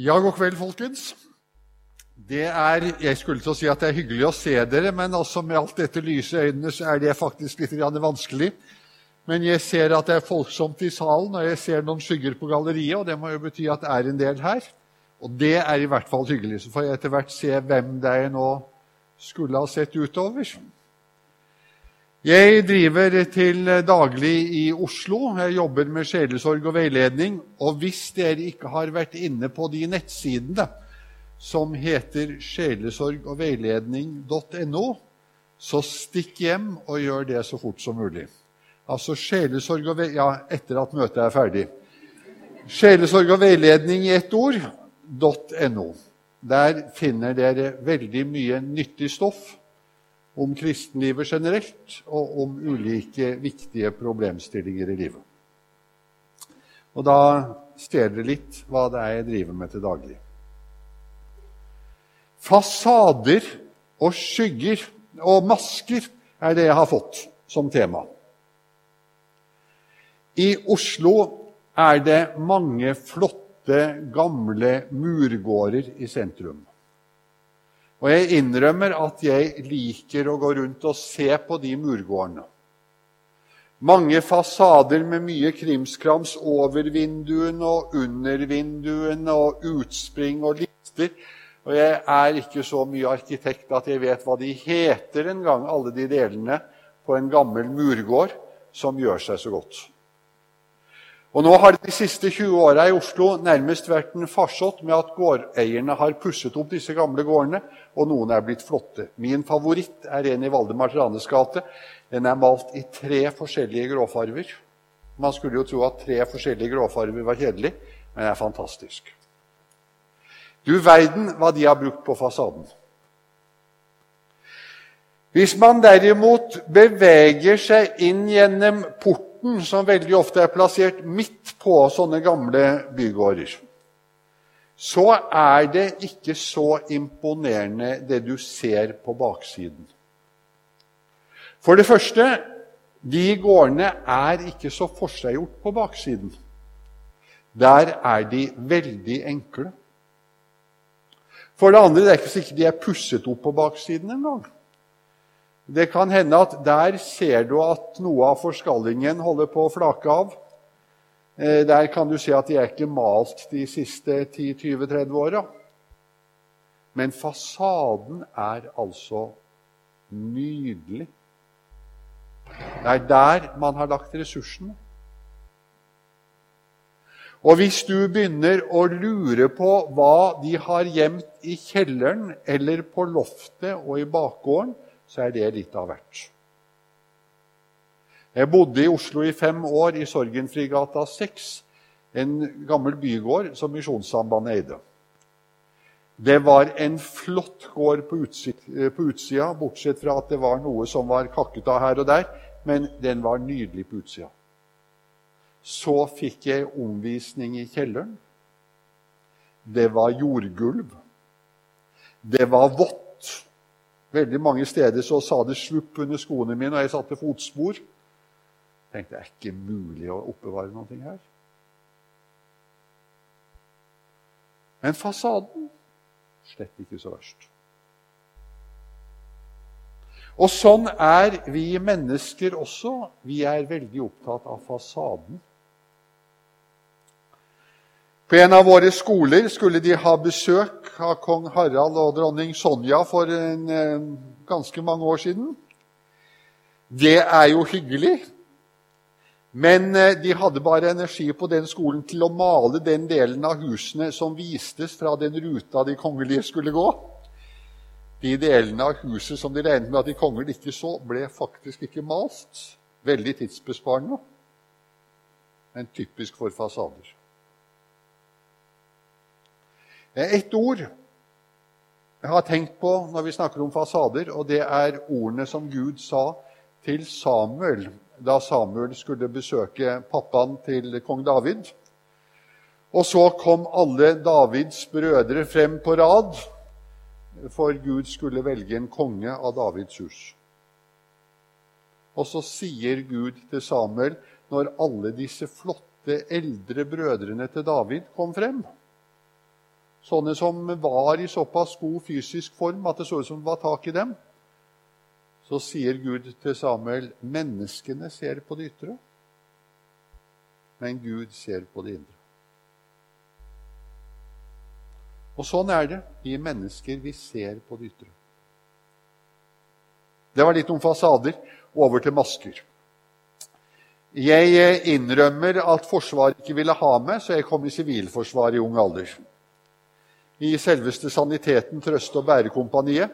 Ja, god kveld, folkens. Det er, Jeg skulle til å si at det er hyggelig å se dere, men altså med alt dette lyse i øynene så er det faktisk litt vanskelig. Men jeg ser at det er folksomt i salen, og jeg ser noen skygger på galleriet, og det må jo bety at det er en del her. Og det er i hvert fall hyggelig. Så får jeg etter hvert se hvem det er jeg nå skulle ha sett utover. Jeg driver til daglig i Oslo. Jeg jobber med sjelesorg og veiledning. Og hvis dere ikke har vært inne på de nettsidene som heter sjelesorgogveiledning.no, så stikk hjem og gjør det så fort som mulig. Altså sjelesorg og veiledning Ja, etter at møtet er ferdig. Sjelesorg og veiledning i ett ord .no. Der finner dere veldig mye nyttig stoff om kristenlivet generelt og om ulike viktige problemstillinger i livet. Og da ser dere litt hva det er jeg driver med til daglig. Fasader og skygger og masker er det jeg har fått som tema. I Oslo er det mange flotte, gamle murgårder i sentrum. Og jeg innrømmer at jeg liker å gå rundt og se på de murgårdene. Mange fasader med mye krimskrams over vinduene og under vinduene og utspring og lister. Og jeg er ikke så mye arkitekt at jeg vet hva de heter engang, alle de delene på en gammel murgård som gjør seg så godt. Og Nå har de siste 20 åra i Oslo nærmest vært en farsott med at gårdeierne har pusset opp disse gamle gårdene, og noen er blitt flotte. Min favoritt er en i Valdemar Tranes gate. Den er malt i tre forskjellige gråfarver. Man skulle jo tro at tre forskjellige gråfarver var kjedelig, men det er fantastisk. Du verden hva de har brukt på fasaden. Hvis man derimot beveger seg inn gjennom porten porten, som veldig ofte er plassert midt på sånne gamle bygårder, så er det ikke så imponerende det du ser på baksiden. For det første de gårdene er ikke så forseggjort på baksiden. Der er de veldig enkle. For det andre det er ikke sikkert de er pusset opp på baksiden engang. Det kan hende at der ser du at noe av forskallingen holder på å flake av. Eh, der kan du se at de er ikke malt de siste 10-20-30 åra. Men fasaden er altså nydelig. Det er der man har lagt ressursene. Og hvis du begynner å lure på hva de har gjemt i kjelleren eller på loftet og i bakgården, så er det litt av hvert. Jeg bodde i Oslo i fem år, i Sorgenfrigata 6, en gammel bygård som Misjonssambandet eide. Det var en flott gård på, på utsida, bortsett fra at det var noe som var kakket av her og der, men den var nydelig på utsida. Så fikk jeg omvisning i kjelleren. Det var jordgulv. Det var vått. Veldig mange steder så sa det slupp under skoene mine, og jeg satte fotspor. Jeg tenkte det er ikke mulig å oppbevare noe her. Men fasaden slett ikke så verst. Og sånn er vi mennesker også. Vi er veldig opptatt av fasaden. På en av våre skoler skulle de ha besøk av kong Harald og dronning Sonja for en, ganske mange år siden. Det er jo hyggelig, men eh, de hadde bare energi på den skolen til å male den delen av husene som vistes fra den ruta de kongelige skulle gå. De delene av huset som de regnet med at de kongelige ikke så, ble faktisk ikke malt. Veldig tidsbesparende, men typisk for fasader. Et ord jeg har tenkt på når vi snakker om fasader, og det er ordene som Gud sa til Samuel da Samuel skulle besøke pappaen til kong David. Og så kom alle Davids brødre frem på rad, for Gud skulle velge en konge av Davids hus. Og så sier Gud til Samuel, når alle disse flotte, eldre brødrene til David kom frem sånne som var i såpass god fysisk form at det så ut som det var tak i dem, så sier Gud til Samuel menneskene ser på det ytre, men Gud ser på det indre. Og sånn er det. Vi mennesker, vi ser på det ytre. Det var litt om fasader. Over til masker. Jeg innrømmer at Forsvaret ikke ville ha meg, så jeg kom i Sivilforsvaret i ung alder. I selveste Saniteten, Trøste- og Bærekompaniet.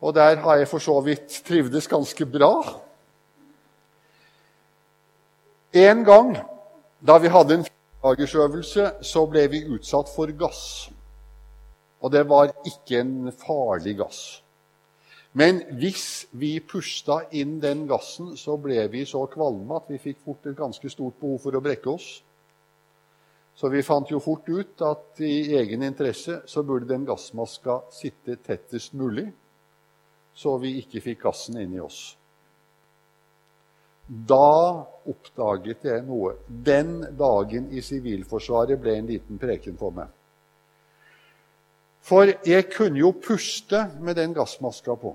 Og der har jeg for så vidt trivdes ganske bra. En gang da vi hadde en firedagersøvelse, så ble vi utsatt for gass. Og det var ikke en farlig gass. Men hvis vi pusta inn den gassen, så ble vi så kvalme at vi fikk fort et ganske stort behov for å brekke oss. Så vi fant jo fort ut at i egen interesse så burde den gassmaska sitte tettest mulig, så vi ikke fikk gassen inn i oss. Da oppdaget jeg noe. Den dagen i Sivilforsvaret ble en liten preken for meg. For jeg kunne jo puste med den gassmaska på.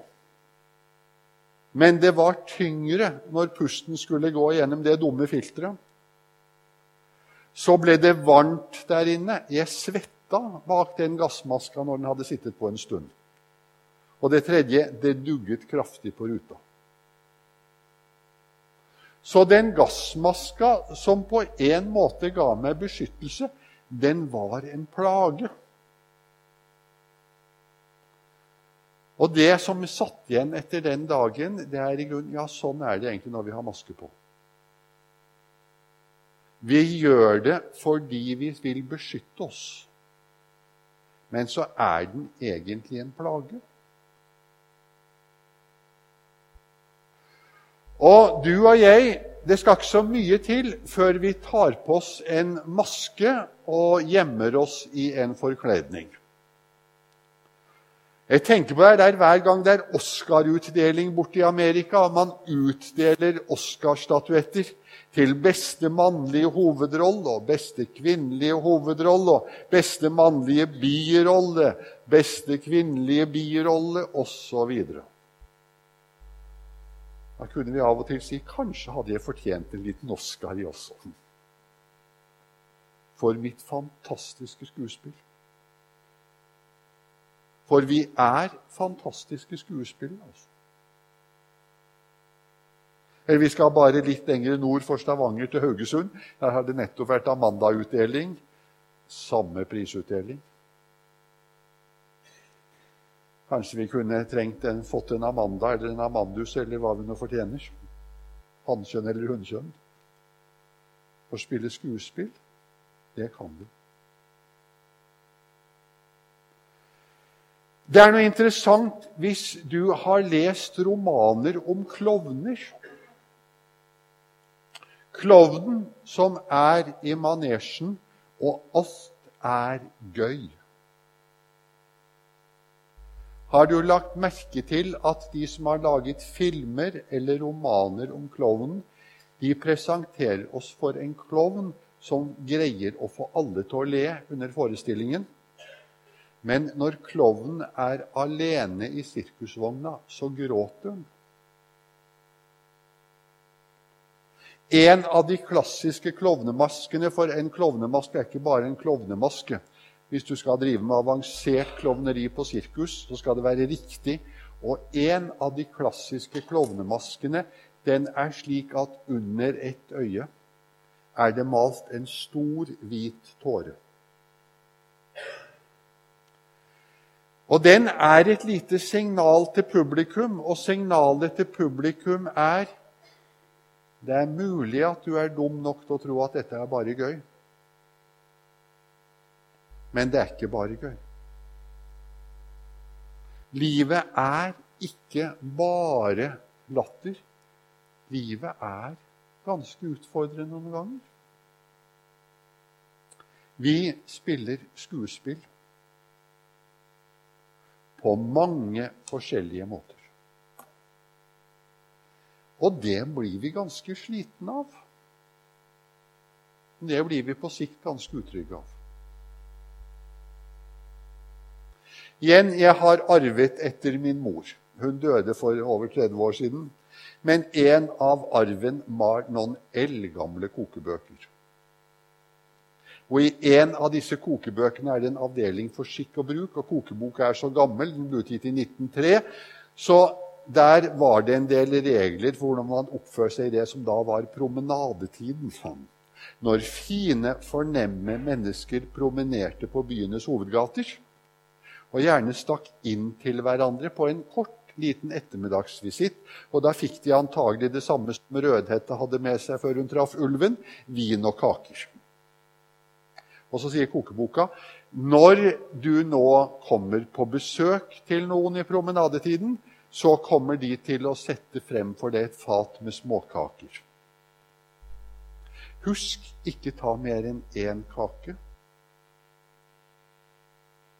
Men det var tyngre når pusten skulle gå gjennom det dumme filteret. Så ble det varmt der inne. Jeg svetta bak den gassmaska når den hadde sittet på en stund. Og det tredje det dugget kraftig på ruta. Så den gassmaska som på en måte ga meg beskyttelse, den var en plage. Og det som satt igjen etter den dagen, det er i grunnen Ja, sånn er det egentlig når vi har maske på. Vi gjør det fordi vi vil beskytte oss. Men så er den egentlig en plage. Og du og jeg, det skal ikke så mye til før vi tar på oss en maske og gjemmer oss i en forkledning. Jeg tenker på det der Hver gang det er Oscar-utdeling borte i Amerika, man utdeler Oscar-statuetter til beste mannlige hovedrolle og beste kvinnelige hovedrolle og beste mannlige birolle, beste kvinnelige birolle osv. Da kunne vi av og til si kanskje hadde jeg fortjent en liten Oscar i også. For mitt fantastiske skuespill. For vi er fantastiske skuespillere. Altså. Eller vi skal bare litt lenger nord for Stavanger, til Haugesund. Der har det nettopp vært Amanda-utdeling. Samme prisutdeling. Kanskje vi kunne trengt en, fått en Amanda eller en Amandus, eller hva vi nå fortjener. Hannkjønn eller hunnkjønn. Å spille skuespill, det kan vi. Det er noe interessant hvis du har lest romaner om klovner. Klovnen som er i manesjen, og alt er gøy. Har du lagt merke til at de som har laget filmer eller romaner om klovnen, de presenterer oss for en klovn som greier å få alle til å le under forestillingen? Men når klovnen er alene i sirkusvogna, så gråter hun. En av de klassiske klovnemaskene For en klovnemaske er ikke bare en klovnemaske. Hvis du skal drive med avansert klovneri på sirkus, så skal det være riktig. Og en av de klassiske klovnemaskene den er slik at under ett øye er det malt en stor, hvit tåre. Og den er et lite signal til publikum, og signalet til publikum er Det er mulig at du er dum nok til å tro at dette er bare gøy. Men det er ikke bare gøy. Livet er ikke bare latter. Livet er ganske utfordrende noen ganger. Vi spiller skuespill på mange forskjellige måter. Og det blir vi ganske slitne av. Det blir vi på sikt ganske utrygge av. Igjen, jeg har arvet etter min mor. Hun døde for over 30 år siden. Men en av arven var noen eldgamle kokebøker. Og I en av disse kokebøkene er det en avdeling for skikk og bruk. og Kokeboka er så gammel, den ble utgitt i 1903. Så der var det en del regler for hvordan man oppførte seg i det som da var promenadetiden. Når fine, fornemme mennesker promenerte på byenes hovedgater, og gjerne stakk inn til hverandre på en kort, liten ettermiddagsvisitt. Og da fikk de antagelig det samme som Rødhette hadde med seg før hun traff ulven vin og kaker. Og så sier kokeboka når du nå kommer på besøk til noen i promenadetiden, så kommer de til å sette frem for deg et fat med småkaker. Husk ikke ta mer enn én kake.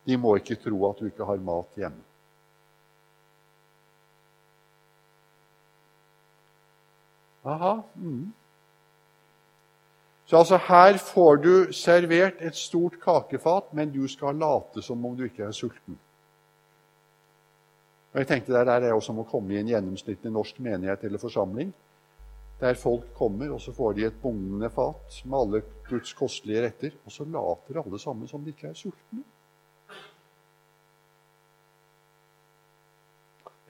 De må ikke tro at du ikke har mat hjemme. Aha. Mm. Så altså her får du servert et stort kakefat, men du skal late som om du ikke er sulten. Og jeg tenkte Det er jo som å komme i en gjennomsnittlig norsk menighet eller forsamling, der folk kommer, og så får de et bugnende fat med alle Guds kostelige retter, og så later alle sammen som de ikke er sultne.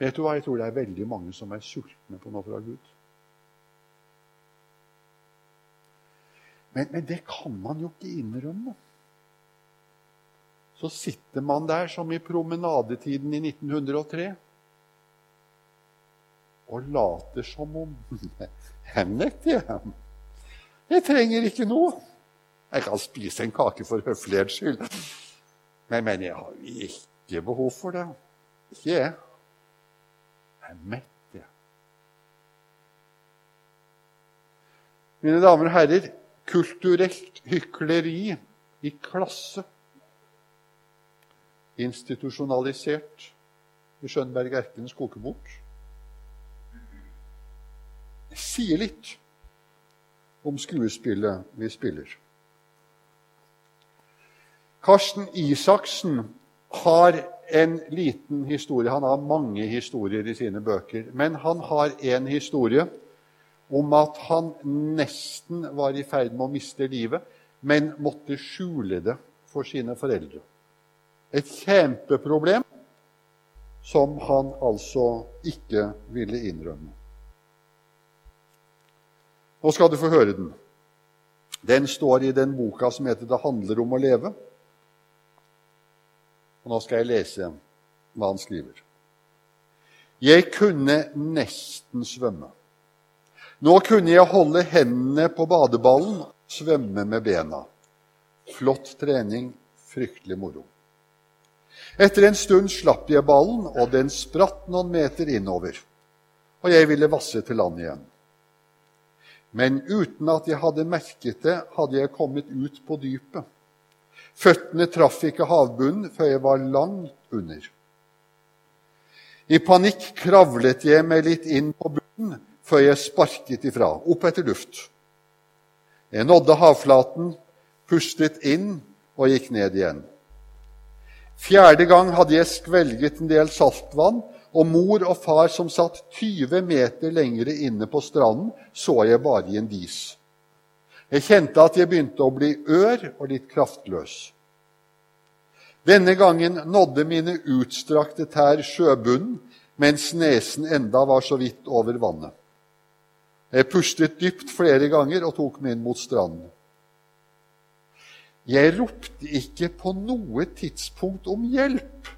Vet du hva? Jeg tror det er veldig mange som er sultne på noe fra Gud. Men, men, det kan man jo ikke innrømme. Så sitter man der som i promenadetiden i 1903 og later som om Jeg nekter, jeg. trenger ikke noe. Jeg kan spise en kake for høflighets skyld. Men, men jeg har ikke behov for det. Ikke jeg. Jeg er mett, jeg. Mine damer og herrer, kulturelt hykleri i klasse. Institusjonalisert i Skjønberg Erkens kokebok. Sier litt om skuespillet vi spiller. Karsten Isaksen har en liten historie. Han har mange historier i sine bøker. Men han har en historie om at han nesten var i ferd med å miste livet, men måtte skjule det for sine foreldre. Et kjempeproblem som han altså ikke ville innrømme. Nå skal du få høre den. Den står i den boka som heter 'Det handler om å leve'. Og Nå skal jeg lese hva han skriver. Jeg kunne nesten svømme. Nå kunne jeg holde hendene på badeballen svømme med bena. Flott trening, fryktelig moro. Etter en stund slapp jeg ballen, og den spratt noen meter innover. Og jeg ville vasse til land igjen. Men uten at jeg hadde merket det, hadde jeg kommet ut på dypet. Føttene traff ikke havbunnen før jeg var langt under. I panikk kravlet jeg meg litt inn på bunnen før jeg sparket ifra, opp etter luft. Jeg nådde havflaten, pustet inn og gikk ned igjen. Fjerde gang hadde jeg skvelget en del saltvann, og mor og far som satt 20 meter lengre inne på stranden, så jeg bare i en dis. Jeg kjente at jeg begynte å bli ør og litt kraftløs. Denne gangen nådde mine utstrakte tær sjøbunnen, mens nesen enda var så vidt over vannet. Jeg pustet dypt flere ganger og tok meg inn mot stranden. Jeg ropte ikke på noe tidspunkt om hjelp.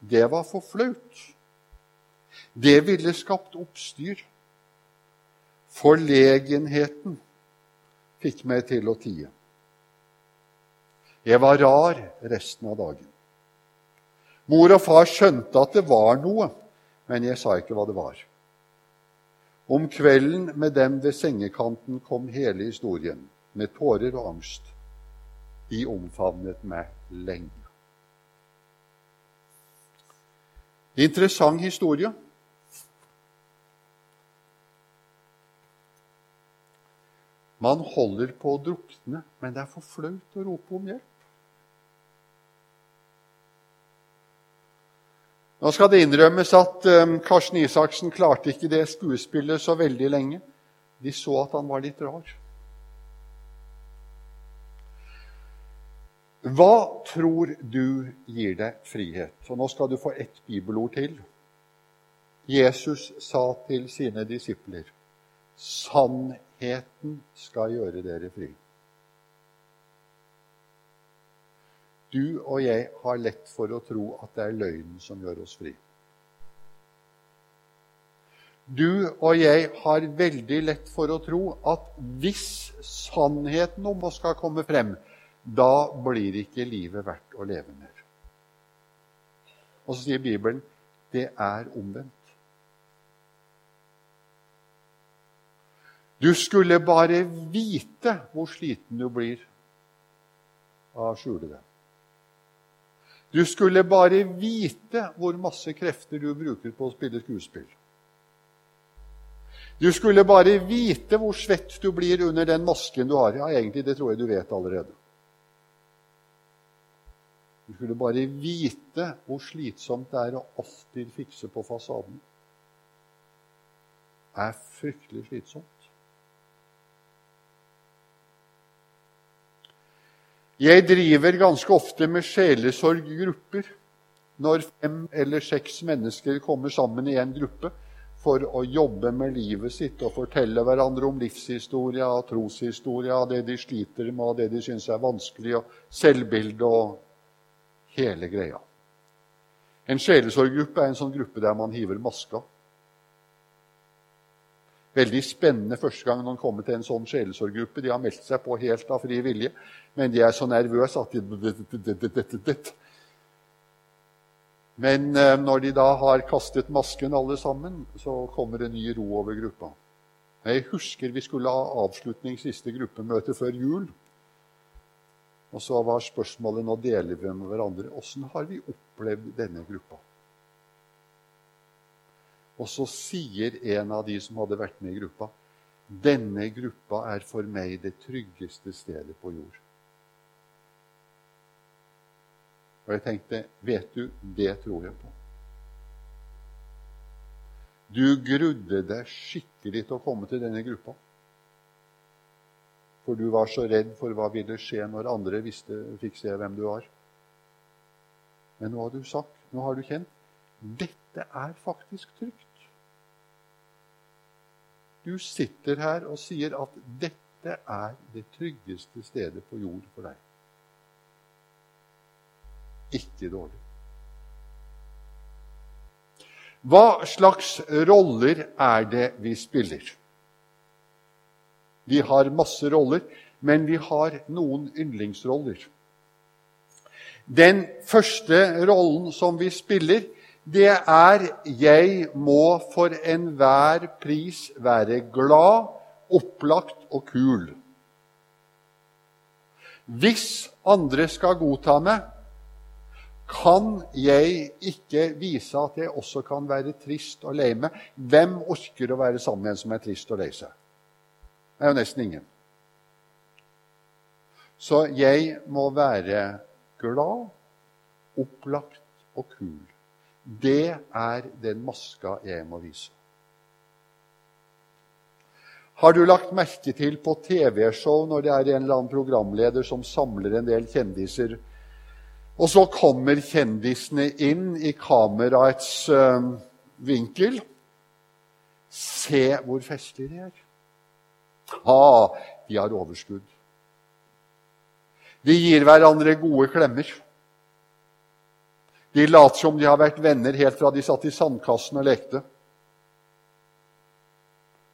Det var for flaut. Det ville skapt oppstyr. Forlegenheten fikk meg til å tie. Jeg var rar resten av dagen. Mor og far skjønte at det var noe, men jeg sa ikke hva det var. Om kvelden med dem ved sengekanten kom hele historien, med tårer og angst. De omfavnet meg lenge. Interessant historie. Man holder på å drukne, men det er for flaut å rope om hjelp. Nå skal det innrømmes at um, Karsten Isaksen klarte ikke det skuespillet så veldig lenge. De så at han var litt rar. Hva tror du gir deg frihet? Og Nå skal du få ett bibelord til. Jesus sa til sine disipler, 'Sannheten skal gjøre dere fri'. Du og jeg har lett for å tro at det er løgnen som gjør oss fri. Du og jeg har veldig lett for å tro at hvis sannheten om oss skal komme frem, da blir ikke livet verdt å leve mer. Og så sier Bibelen det er omvendt. Du skulle bare vite hvor sliten du blir av å skjule det. Du skulle bare vite hvor masse krefter du bruker på å spille skuespill. Du skulle bare vite hvor svett du blir under den masken du har. Ja, egentlig, det tror jeg du vet allerede. Du skulle bare vite hvor slitsomt det er å alltid fikse på fasaden. Det er fryktelig slitsomt. Jeg driver ganske ofte med sjelesorggrupper når fem eller seks mennesker kommer sammen i en gruppe for å jobbe med livet sitt og fortelle hverandre om livshistoria og troshistoria, det de sliter med, og det de syns er vanskelig, og selvbilde og hele greia. En sjelesorggruppe er en sånn gruppe der man hiver maska. Veldig spennende første gang noen kommer til en sånn sjelesorggruppe. De har meldt seg på helt av fri vilje, men de er så nervøse at de Men når de da har kastet masken alle sammen, så kommer det ny ro over gruppa. Jeg husker vi skulle ha avslutning siste gruppemøte før jul. Og så var spørsmålet nå deler vi med hverandre. Åssen har vi opplevd denne gruppa? Og så sier en av de som hadde vært med i gruppa, denne gruppa er for meg det tryggeste stedet på jord. Og jeg tenkte, vet du, det tror jeg på. Du grudde deg skikkelig til å komme til denne gruppa. For du var så redd for hva ville skje når andre visste, fikk se hvem du var. Men nå har du sagt, nå har du kjent dette er faktisk trygt. Du sitter her og sier at dette er det tryggeste stedet på jord for deg. Ikke dårlig. Hva slags roller er det vi spiller? Vi har masse roller, men vi har noen yndlingsroller. Den første rollen som vi spiller, det er 'jeg må for enhver pris være glad, opplagt og kul'. Hvis andre skal godta meg, kan jeg ikke vise at jeg også kan være trist og lei meg. Hvem orker å være sammen med en som er trist og lei seg? Det er jo nesten ingen. Så jeg må være glad, opplagt og kul. Det er den maska jeg må vise. Har du lagt merke til på TV-show når det er en eller annen programleder som samler en del kjendiser, og så kommer kjendisene inn i kameraets øh, vinkel? Se hvor festlige de er. Ha, de har overskudd. De gir hverandre gode klemmer. De later som de har vært venner helt fra de satt i sandkassen og lekte.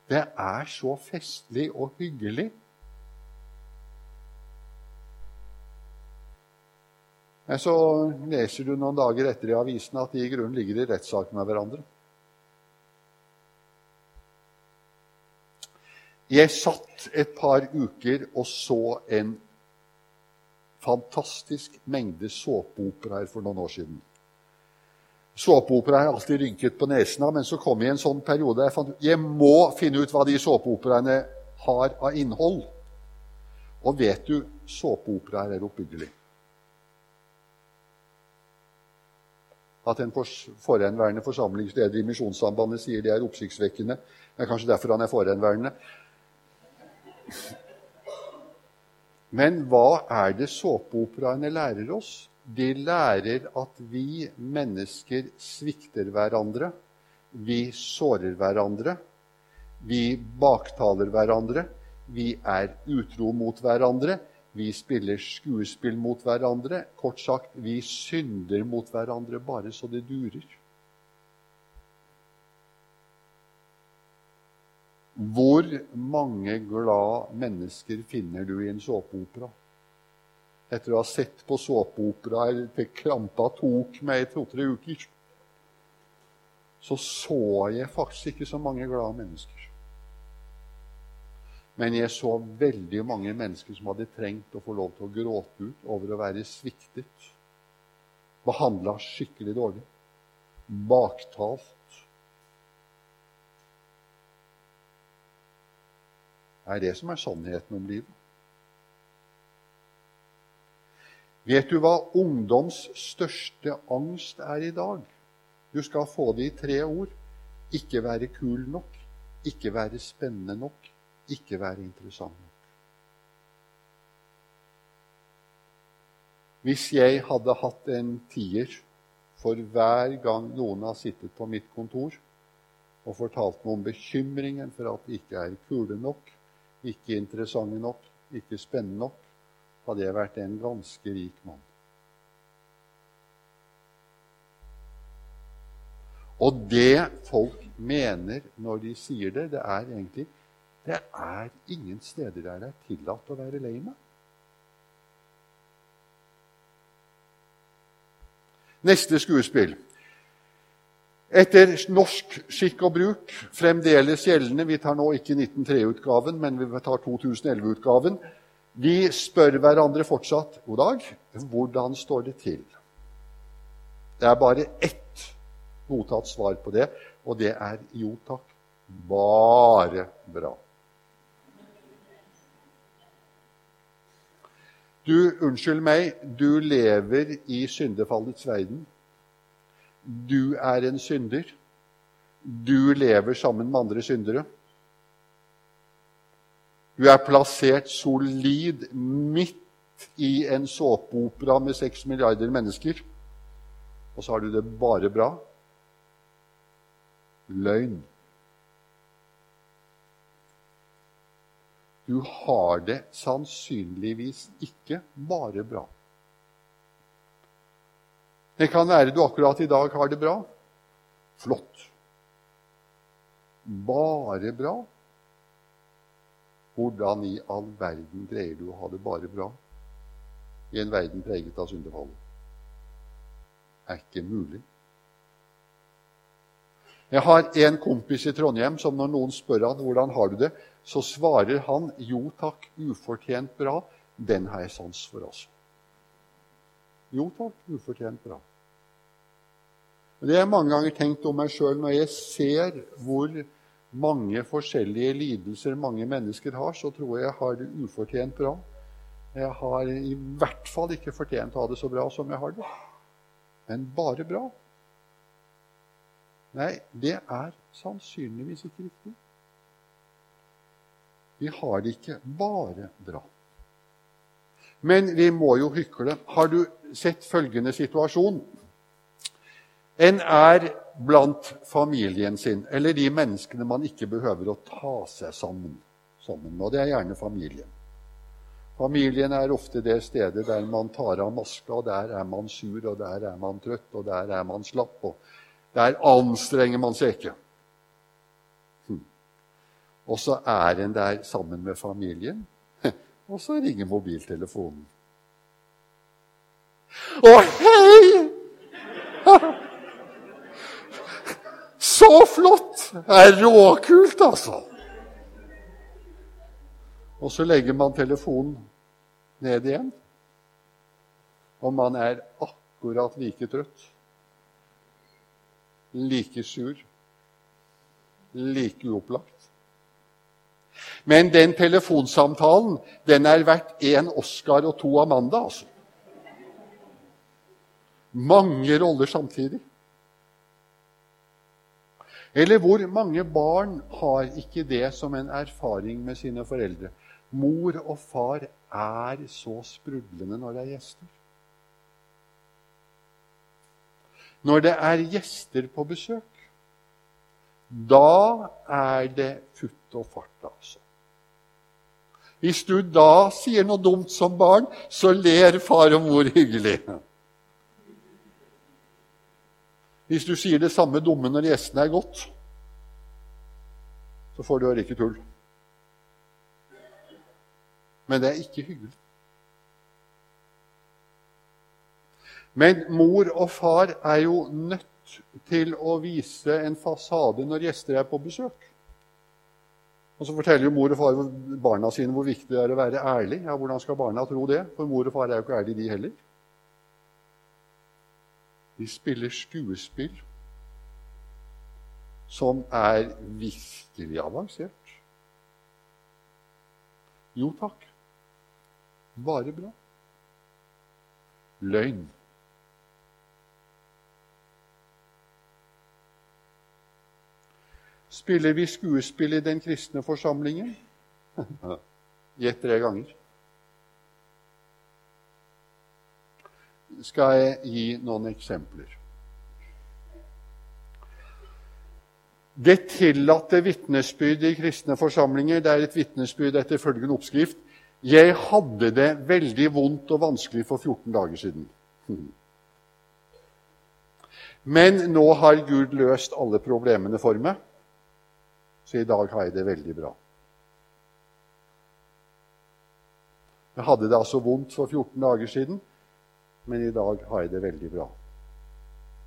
Det er så festlig og hyggelig. Men så leser du noen dager etter i avisen at de i grunnen ligger i rettssak med hverandre. Jeg satt et par uker og så en fantastisk mengde såpeoperaer for noen år siden. Såpeopera har alltid rynket på nesen av, men så kom jeg i en sånn periode jeg fant jeg må finne ut hva de såpeoperaene har av innhold. Og vet du, såpeoperaer er oppbyggelig. At en forhenværende forsamlingsleder i Misjonssambandet sier det er oppsiktsvekkende. Det er kanskje derfor han er forhenværende. Men hva er det såpeoperaene lærer oss? De lærer at vi mennesker svikter hverandre. Vi sårer hverandre. Vi baktaler hverandre. Vi er utro mot hverandre. Vi spiller skuespill mot hverandre. Kort sagt, vi synder mot hverandre bare så det durer. Hvor mange glad mennesker finner du i en såpeopera? Etter å ha sett på såpeopera til krampa tok meg i to-tre uker, så så jeg faktisk ikke så mange glade mennesker. Men jeg så veldig mange mennesker som hadde trengt å få lov til å gråte ut over å være sviktet. Behandla skikkelig dårlig. Baktalt. Det er det som er sannheten om livet. Vet du hva ungdoms største angst er i dag? Du skal få det i tre ord. Ikke være kul nok, ikke være spennende nok, ikke være interessant nok. Hvis jeg hadde hatt en tier for hver gang noen har sittet på mitt kontor og fortalt meg om bekymringen for at de ikke er kule nok, ikke interessante nok, ikke spennende nok, hadde jeg vært en ganske rik mann. Og det folk mener når de sier det, det er egentlig det er ingen steder der det er tillatt å være lei meg. Neste skuespill. Etter norsk skikk og bruk, fremdeles gjeldende Vi tar nå ikke 1903-utgaven, men vi tar 2011-utgaven. Vi spør hverandre fortsatt god dag, hvordan står det til? Det er bare ett godtatt svar på det, og det er jo takk. Bare bra. Du, unnskyld meg, du lever i syndefallets verden. Du er en synder. Du lever sammen med andre syndere. Du er plassert solid midt i en såpeopera med seks milliarder mennesker. Og så har du det bare bra. Løgn. Du har det sannsynligvis ikke bare bra. Det kan være du akkurat i dag har det bra. Flott. Bare bra? Hvordan i all verden greier du å ha det bare bra i en verden preget av syndefallet? Er ikke mulig. Jeg har en kompis i Trondheim som når noen spør han hvordan har du det, så svarer han jo takk, ufortjent bra. Den har jeg sans for, altså. Jo takk, ufortjent bra. Det har jeg mange ganger tenkt om meg sjøl når jeg ser hvor mange forskjellige lidelser mange mennesker har, så tror jeg jeg har det ufortjent bra. Jeg har i hvert fall ikke fortjent å ha det så bra som jeg har det. Men bare bra. Nei, det er sannsynligvis ikke riktig. Vi har det ikke bare bra. Men vi må jo hykle. Har du sett følgende situasjon? En er blant familien sin, eller de menneskene man ikke behøver å ta seg sammen, sammen Og det er gjerne familien. Familien er ofte det stedet der man tar av maska, og der er man sur, og der er man trøtt, og der er man slapp. og Der anstrenger man seg ikke. Og så er en der sammen med familien, og så ringer mobiltelefonen. Å, hei! Så flott! Det er råkult, altså. Og så legger man telefonen ned igjen. Og man er akkurat like trøtt. Like sur. Like uopplagt. Men den telefonsamtalen den er verdt én Oscar og to Amanda. altså. Mange roller samtidig. Eller hvor mange barn har ikke det som en erfaring med sine foreldre? Mor og far er så sprudlende når det er gjester. Når det er gjester på besøk, da er det futt og fart, altså. Hvis du da sier noe dumt som barn, så ler far og mor hyggelig. Hvis du sier det samme dumme når gjestene er gått, så får du høre ikke tull. Men det er ikke hyggelig. Men mor og far er jo nødt til å vise en fasade når gjester er på besøk. Og Så forteller jo mor og far barna sine hvor viktig det er å være ærlig. Ja, Hvordan skal barna tro det? For mor og far er jo ikke ærlige, de heller. De spiller skuespill som er virkelig avansert. Jo takk. Bare bra. Løgn. Spiller vi skuespill i den kristne forsamlingen? Gjett tre ganger. Skal jeg gi noen eksempler? Det tillatte vitnesbyrd i kristne forsamlinger det er et vitnesbyrd etter følgende oppskrift Jeg hadde det veldig vondt og vanskelig for 14 dager siden. Men nå har Gud løst alle problemene for meg. Så i dag har jeg det veldig bra. Jeg hadde det altså vondt for 14 dager siden, men i dag har jeg det veldig bra.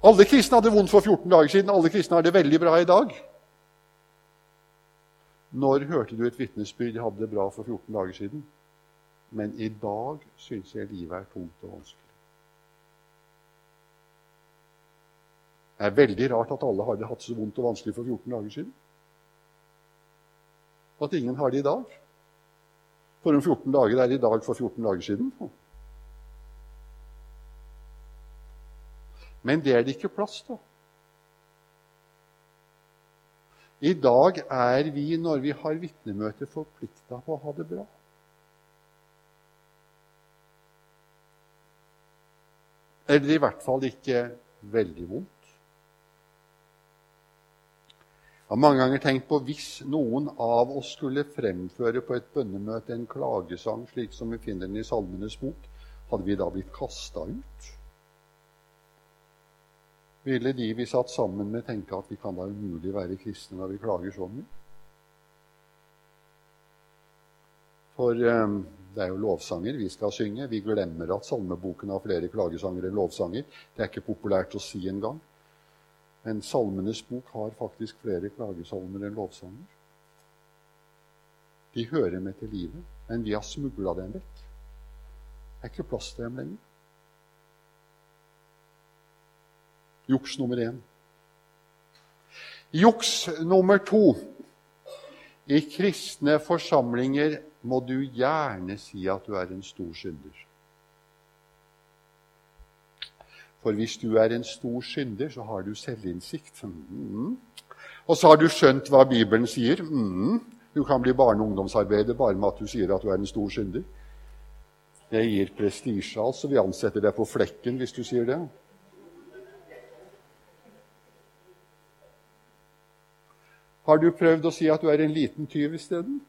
Alle kristne hadde vondt for 14 dager siden, alle kristne har det veldig bra i dag. Når hørte du et vitnesbyrd jeg hadde det bra for 14 dager siden? Men i dag syns jeg livet er tungt og vanskelig. Det er veldig rart at alle hadde hatt så vondt og vanskelig for 14 dager siden at ingen har det i dag. For om 14 dager er det i dag for 14 dager siden. Men det er det ikke plass til. I dag er vi, når vi har vitnemøte, forplikta på å ha det bra. Eller i hvert fall ikke veldig vondt. Jeg har mange ganger tenkt på hvis noen av oss skulle fremføre på et bønnemøte en klagesang slik som vi finner den i Salmenes bok, hadde vi da blitt kasta ut? Ville de vi satt sammen med, tenke at vi kan da umulig være kristne når vi klager så mye? For eh, det er jo lovsanger vi skal synge. Vi glemmer at salmeboken har flere klagesanger enn lovsanger. Det er ikke populært å si engang. Men Salmenes bok har faktisk flere klagesalmer enn lovsanger. De hører med til livet, men vi har smugla dem vekk. Det er ikke plass til dem lenger. Juks nummer én. Juks nummer to. I kristne forsamlinger må du gjerne si at du er en stor synder. For hvis du er en stor synder, så har du selvinnsikt. Mm. Og så har du skjønt hva Bibelen sier. Mm. Du kan bli barne- og ungdomsarbeider bare med at du sier at du er en stor synder. Det gir prestisje, altså. Vi ansetter deg på flekken hvis du sier det. Har du prøvd å si at du er en liten tyv isteden?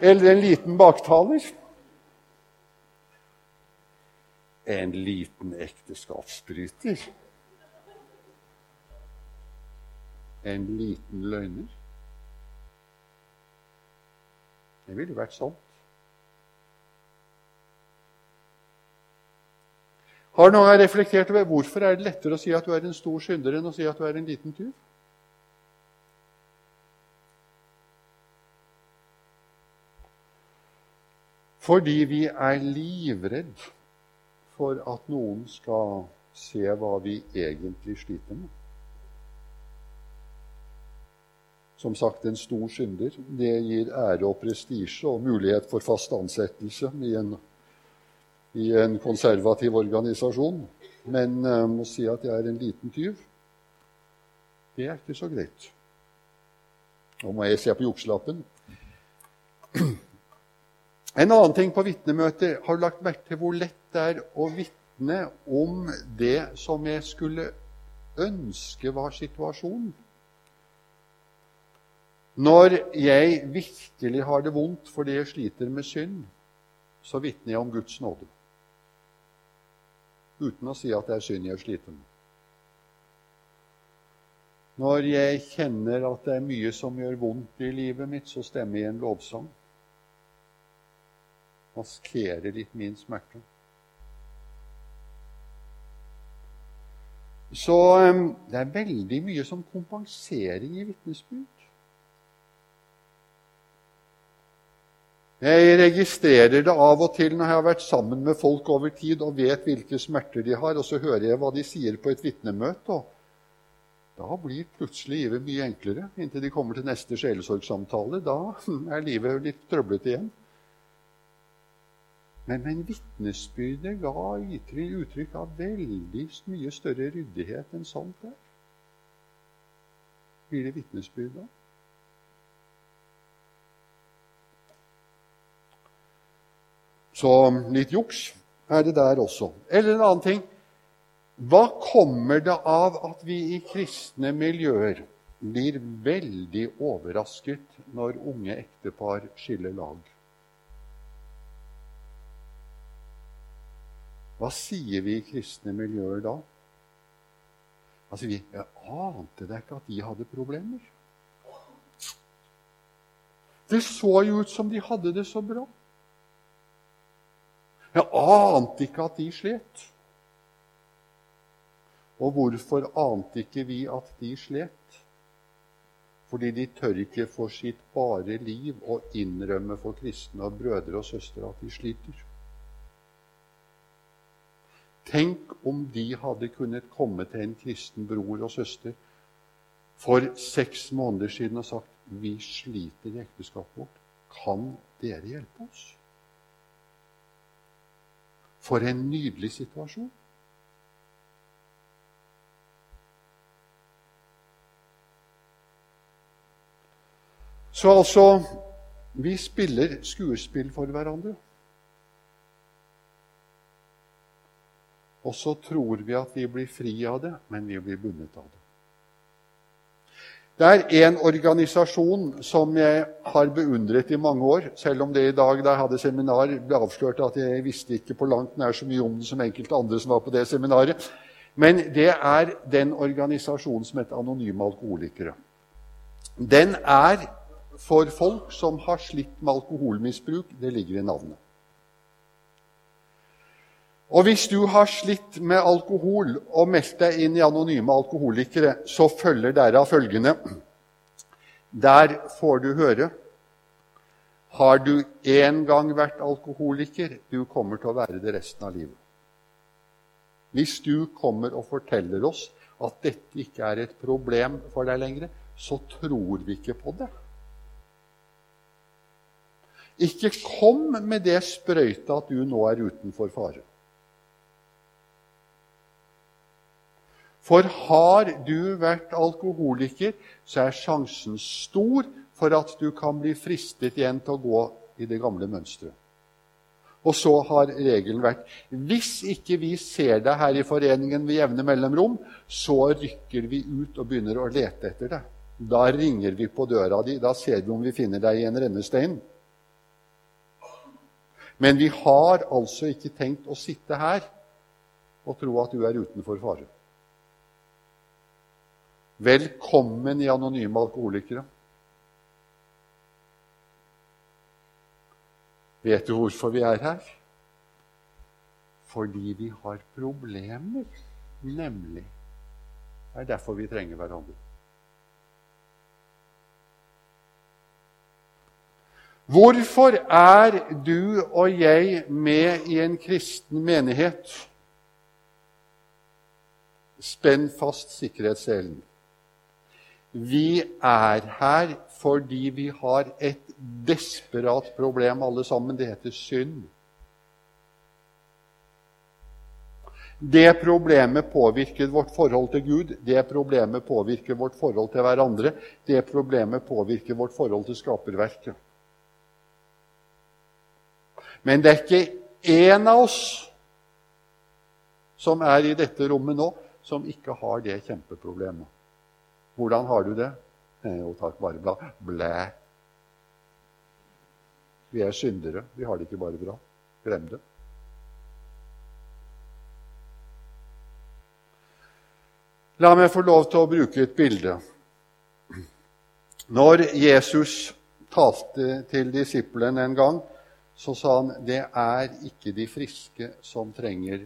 Eller en liten baktaler? en liten ekteskapsbryter. En liten løgner. Det ville vært sant. Har noen reflektert over hvorfor er det lettere å si at du er en stor synder, enn å si at du er en liten tyv? Fordi vi er livredd for at noen skal se hva vi egentlig sliter med. Som sagt, en stor synder. Det gir ære og prestisje og mulighet for fast ansettelse i en, i en konservativ organisasjon. men jeg må si at jeg er en liten tyv. Det er ikke så greit. Nå må jeg se på jukselappen. En annen ting på vitnemøter Har du lagt merke til hvor lett det er å vitne om det som jeg skulle ønske var situasjonen? Når jeg virkelig har det vondt fordi jeg sliter med synd, så vitner jeg om Guds nåde. Uten å si at det er synd jeg sliter med. Når jeg kjenner at det er mye som gjør vondt i livet mitt, så stemmer jeg en lovsang. Maskerer litt min smerte. Så um, det er veldig mye som kompensering i vitnesbyrd. Jeg registrerer det av og til når jeg har vært sammen med folk over tid og vet hvilke smerter de har, og så hører jeg hva de sier på et vitnemøte. da blir plutselig livet mye enklere inntil de kommer til neste sjelesorgsamtale. Da er livet litt trøblete igjen. Men, men vitnesbyrdet ga uttrykk av veldig mye større ryddighet enn sånt der. Blir det vitnesbyrd da? Så litt juks er det der også. Eller en annen ting. Hva kommer det av at vi i kristne miljøer blir veldig overrasket når unge ektepar skiller lag? Hva sier vi i kristne miljøer da? Altså, vi jeg ante da ikke at de hadde problemer. Det så jo ut som de hadde det så bra. Jeg ante ikke at de slet. Og hvorfor ante ikke vi at de slet? Fordi de tør ikke for sitt bare liv å innrømme for kristne og brødre og søstre at de sliter. Tenk om de hadde kunnet komme til en kristen bror og søster for seks måneder siden og sagt vi sliter i ekteskapet vårt. Kan dere hjelpe oss? For en nydelig situasjon. Så altså Vi spiller skuespill for hverandre. Og så tror vi at vi blir fri av det, men vi blir bundet av det. Det er en organisasjon som jeg har beundret i mange år, selv om det i dag da jeg hadde seminar, ble avslørt at jeg visste ikke på langt nær så mye om det som enkelte andre som var på det seminaret. Men det er den organisasjonen som heter Anonyme alkoholikere. Den er for folk som har slitt med alkoholmisbruk. Det ligger i navnet. Og hvis du har slitt med alkohol og meldt deg inn i Anonyme alkoholikere, så følger derav følgende Der får du høre Har du én gang vært alkoholiker, du kommer til å være det resten av livet. Hvis du kommer og forteller oss at dette ikke er et problem for deg lenger, så tror vi ikke på det. Ikke kom med det sprøytet at du nå er utenfor fare. For har du vært alkoholiker, så er sjansen stor for at du kan bli fristet igjen til å gå i det gamle mønsteret. Og så har regelen vært hvis ikke vi ser deg her i foreningen ved jevne mellomrom, så rykker vi ut og begynner å lete etter deg. Da ringer vi på døra di. Da ser vi om vi finner deg i en rennestein. Men vi har altså ikke tenkt å sitte her og tro at du er utenfor fare. Velkommen i Anonyme alkoholikere. Vet du hvorfor vi er her? Fordi vi har problemer, nemlig. Det er derfor vi trenger hverandre. Hvorfor er du og jeg med i en kristen menighet? Spenn fast sikkerhetsselen. Vi er her fordi vi har et desperat problem, alle sammen. Det heter synd. Det problemet påvirker vårt forhold til Gud, det problemet påvirker vårt forhold til hverandre, det problemet påvirker vårt forhold til skaperverket. Men det er ikke én av oss som er i dette rommet nå, som ikke har det kjempeproblemet. Hvordan har du det? Jo takk, bare bra. Blæ. Vi er syndere. Vi har det ikke bare bra. Glem det. La meg få lov til å bruke et bilde. Når Jesus talte til disiplene en gang, så sa han det er ikke de friske som trenger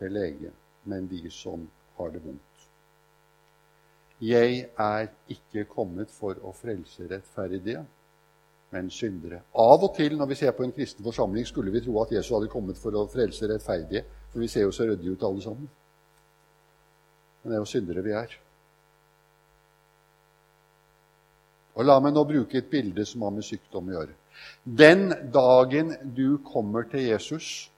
til lege, men de som har det vondt. Jeg er ikke kommet for å frelse rettferdige, men syndere. Av og til når vi ser på en kristen forsamling, skulle vi tro at Jesus hadde kommet for å frelse rettferdige, for vi ser jo så ryddige ut alle sammen. Men det er jo syndere vi er. Og La meg nå bruke et bilde som har med sykdom å gjøre. Den dagen du kommer til Jesus,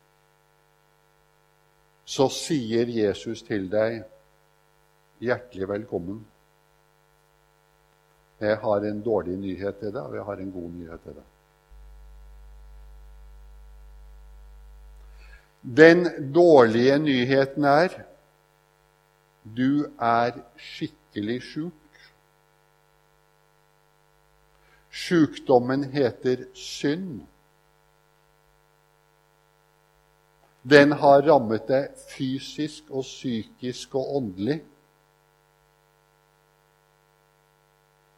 så sier Jesus til deg hjertelig velkommen. Jeg har en dårlig nyhet til deg, og jeg har en god nyhet til deg. Den dårlige nyheten er du er skikkelig sjuk. Sjukdommen heter synd. Den har rammet deg fysisk og psykisk og åndelig.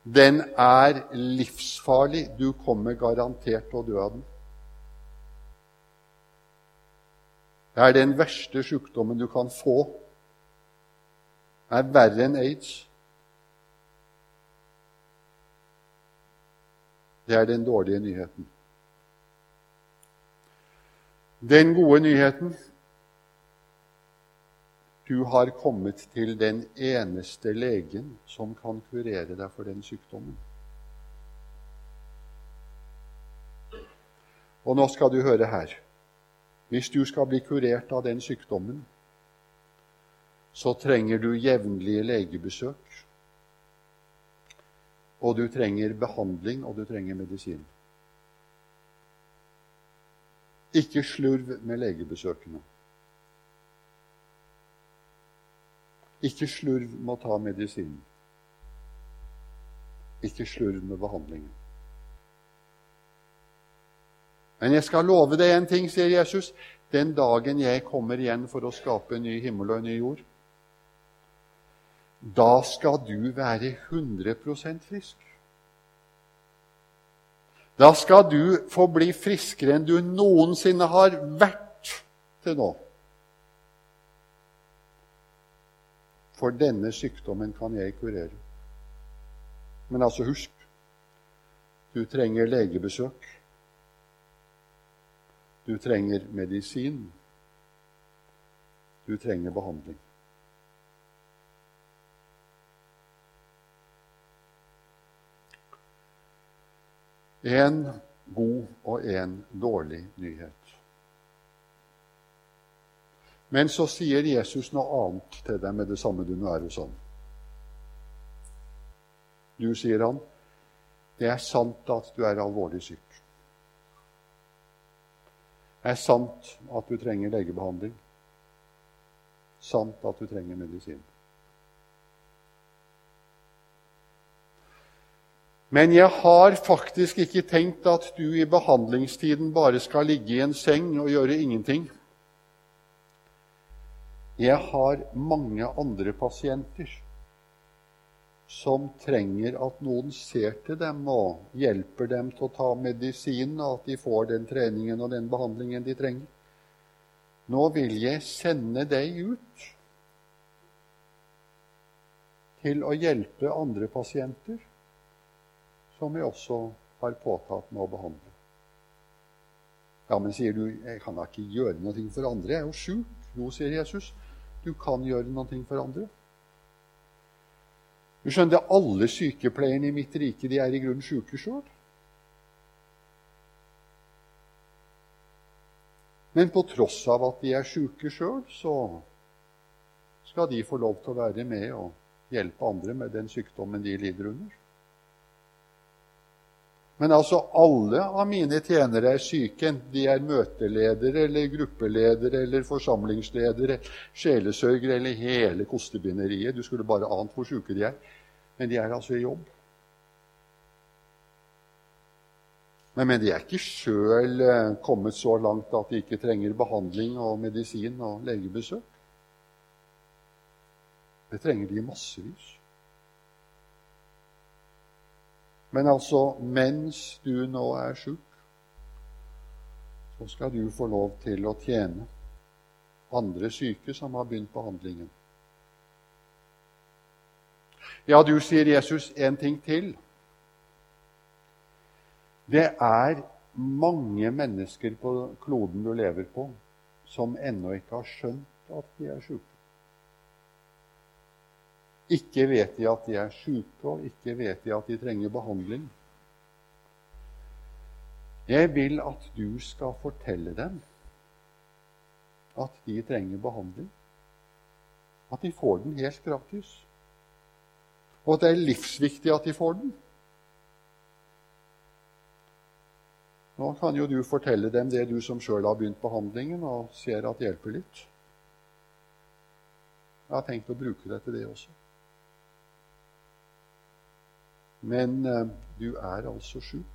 Den er livsfarlig. Du kommer garantert til å dø av den. Det er den verste sykdommen du kan få. Det er verre enn aids. Det er den dårlige nyheten. Den gode nyheten du har kommet til den eneste legen som kan kurere deg for den sykdommen. Og nå skal du høre her. Hvis du skal bli kurert av den sykdommen, så trenger du jevnlige legebesøk. Og du trenger behandling, og du trenger medisin. Ikke slurv med legebesøkene. Ikke slurv med å ta medisinen. Ikke slurv med behandlingen. Men jeg skal love deg en ting, sier Jesus. Den dagen jeg kommer igjen for å skape en ny himmel og en ny jord, da skal du være 100% frisk. Da skal du få bli friskere enn du noensinne har vært til nå. For denne sykdommen kan jeg kurere. Men altså, husk du trenger legebesøk. Du trenger medisin. Du trenger behandling. En god og en dårlig nyhet. Men så sier Jesus noe annet til deg med det samme du nå er hos ham. Du, sier han, det er sant at du er alvorlig syk. Det er sant at du trenger legebehandling. Sant at du trenger medisin. Men jeg har faktisk ikke tenkt at du i behandlingstiden bare skal ligge i en seng og gjøre ingenting. Jeg har mange andre pasienter som trenger at noen ser til dem og hjelper dem til å ta medisin, og at de får den treningen og den behandlingen de trenger. Nå vil jeg sende deg ut til å hjelpe andre pasienter som jeg også har påtatt med å behandle. Ja, men sier du, jeg kan da ikke gjøre noe for andre, jeg er jo sjuk. Jo, sier Jesus, du kan gjøre noe for andre. Du skjønner, alle sykepleierne i mitt rike de er i grunnen sjuke sjøl. Men på tross av at de er sjuke sjøl, så skal de få lov til å være med og hjelpe andre med den sykdommen de lider under. Men altså alle av mine tjenere er syke, enten de er møteledere eller gruppeledere eller forsamlingsledere, sjelesørgere eller hele kostebinderiet. Du skulle bare ant hvor syke de er. Men de er altså i jobb. Men, men de er ikke sjøl eh, kommet så langt at de ikke trenger behandling og medisin og legebesøk. Det trenger de massevis. Men altså, mens du nå er sjuk, så skal du få lov til å tjene andre syke som har begynt behandlingen. Ja, du sier Jesus en ting til. Det er mange mennesker på kloden du lever på, som ennå ikke har skjønt at de er sjuke. Ikke vet de at de er sjuke, og ikke vet de at de trenger behandling. Jeg vil at du skal fortelle dem at de trenger behandling. At de får den helt gratis. Og at det er livsviktig at de får den. Nå kan jo du fortelle dem det du som sjøl har begynt behandlingen, og ser at det hjelper litt. Jeg har tenkt å bruke det til det også. Men eh, du er altså sjuk.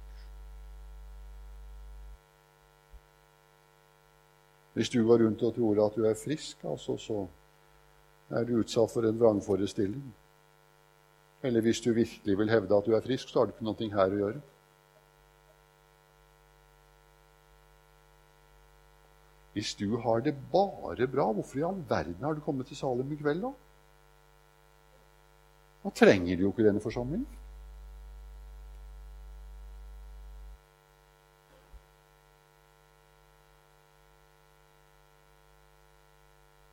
Hvis du går rundt og tror at du er frisk, altså, så er du utsatt for en vrangforestilling. Eller hvis du virkelig vil hevde at du er frisk, så har du ikke noe her å gjøre. Hvis du har det bare bra, hvorfor i all verden har du kommet til Salem i kveld, da? Da trenger du jo ikke denne forsamlingen.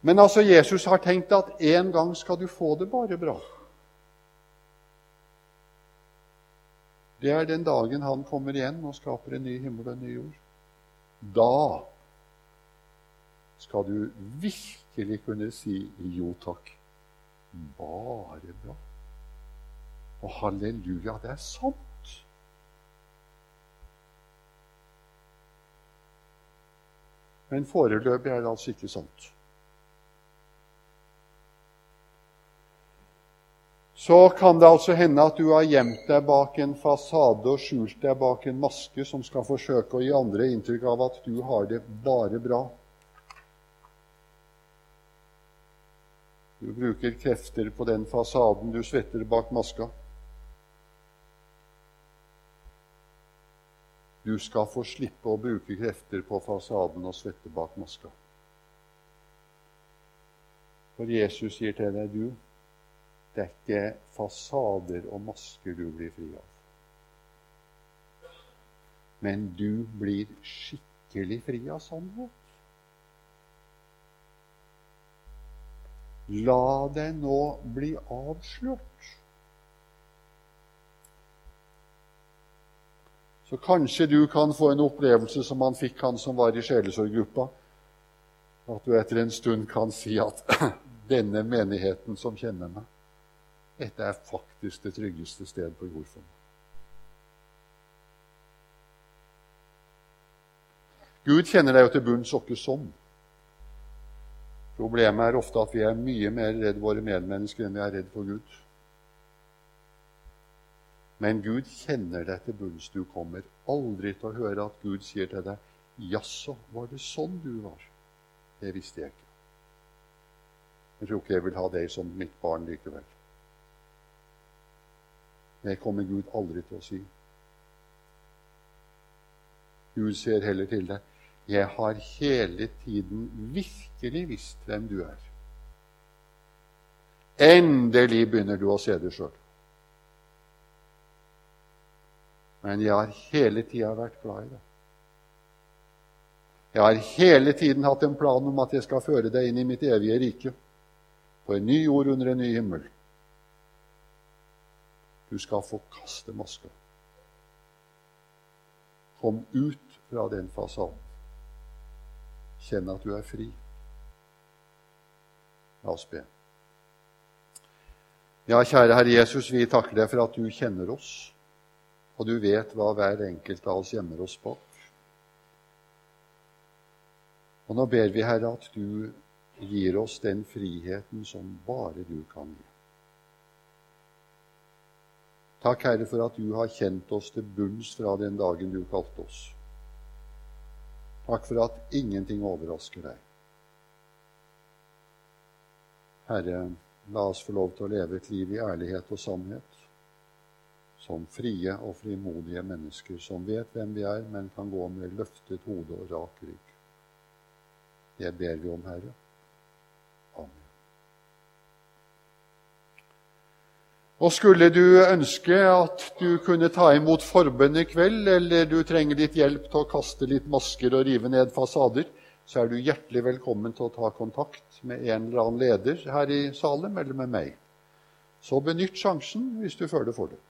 Men altså, Jesus har tenkt at en gang skal du få det bare bra. Det er den dagen han kommer igjen og skaper en ny himmel og en ny jord. Da skal du virkelig kunne si jo takk. Bare bra. Og halleluja, det er sant. Men foreløpig er det altså ikke sant. Så kan det altså hende at du har gjemt deg bak en fasade og skjult deg bak en maske som skal forsøke å gi andre inntrykk av at du har det bare bra. Du bruker krefter på den fasaden du svetter bak maska. Du skal få slippe å bruke krefter på fasaden og svette bak maska. For Jesus sier til deg, du, det er ikke fasader og masker du blir fri av. Men du blir skikkelig fri av sannhet. La deg nå bli avslørt. Så kanskje du kan få en opplevelse som han fikk, han som var i sjelesorggruppa. At du etter en stund kan si at denne menigheten som kjenner meg, dette er faktisk det tryggeste sted på jord for meg. Gud kjenner deg jo til bunns og ikke sånn. Problemet er ofte at vi er mye mer redd våre medmennesker enn vi er redd for Gud. Men Gud kjenner deg til bunns. Du kommer aldri til å høre at Gud sier til deg 'Jaså, var det sånn du var?' Det visste jeg ikke. Jeg tror ikke jeg vil ha deg som mitt barn likevel. Det kommer Gud aldri til å si. Gud ser heller til deg jeg har hele tiden virkelig visst hvem du er. Endelig begynner du å se det sjøl. Men jeg har hele tida vært glad i deg. Jeg har hele tiden hatt en plan om at jeg skal føre deg inn i mitt evige rike, på en ny jord under en ny himmel. Du skal få kaste maska. Kom ut fra den fasaden. Kjenn at du er fri. La oss be. Ja, kjære Herre Jesus, vi takker deg for at du kjenner oss, og du vet hva hver enkelt av oss gjemmer oss bak. Og nå ber vi, Herre, at du gir oss den friheten som bare du kan gi. Takk, Herre, for at du har kjent oss til bunns fra den dagen du kalte oss. Takk for at ingenting overrasker deg. Herre, la oss få lov til å leve et liv i ærlighet og sannhet, som frie og frimodige mennesker som vet hvem vi er, men kan gå med løftet hode og rak rygg. Det ber vi om, Herre. Og skulle du ønske at du kunne ta imot forbønn i kveld, eller du trenger litt hjelp til å kaste litt masker og rive ned fasader, så er du hjertelig velkommen til å ta kontakt med en eller annen leder her i Salem eller med meg. Så benytt sjansen hvis du føler for det.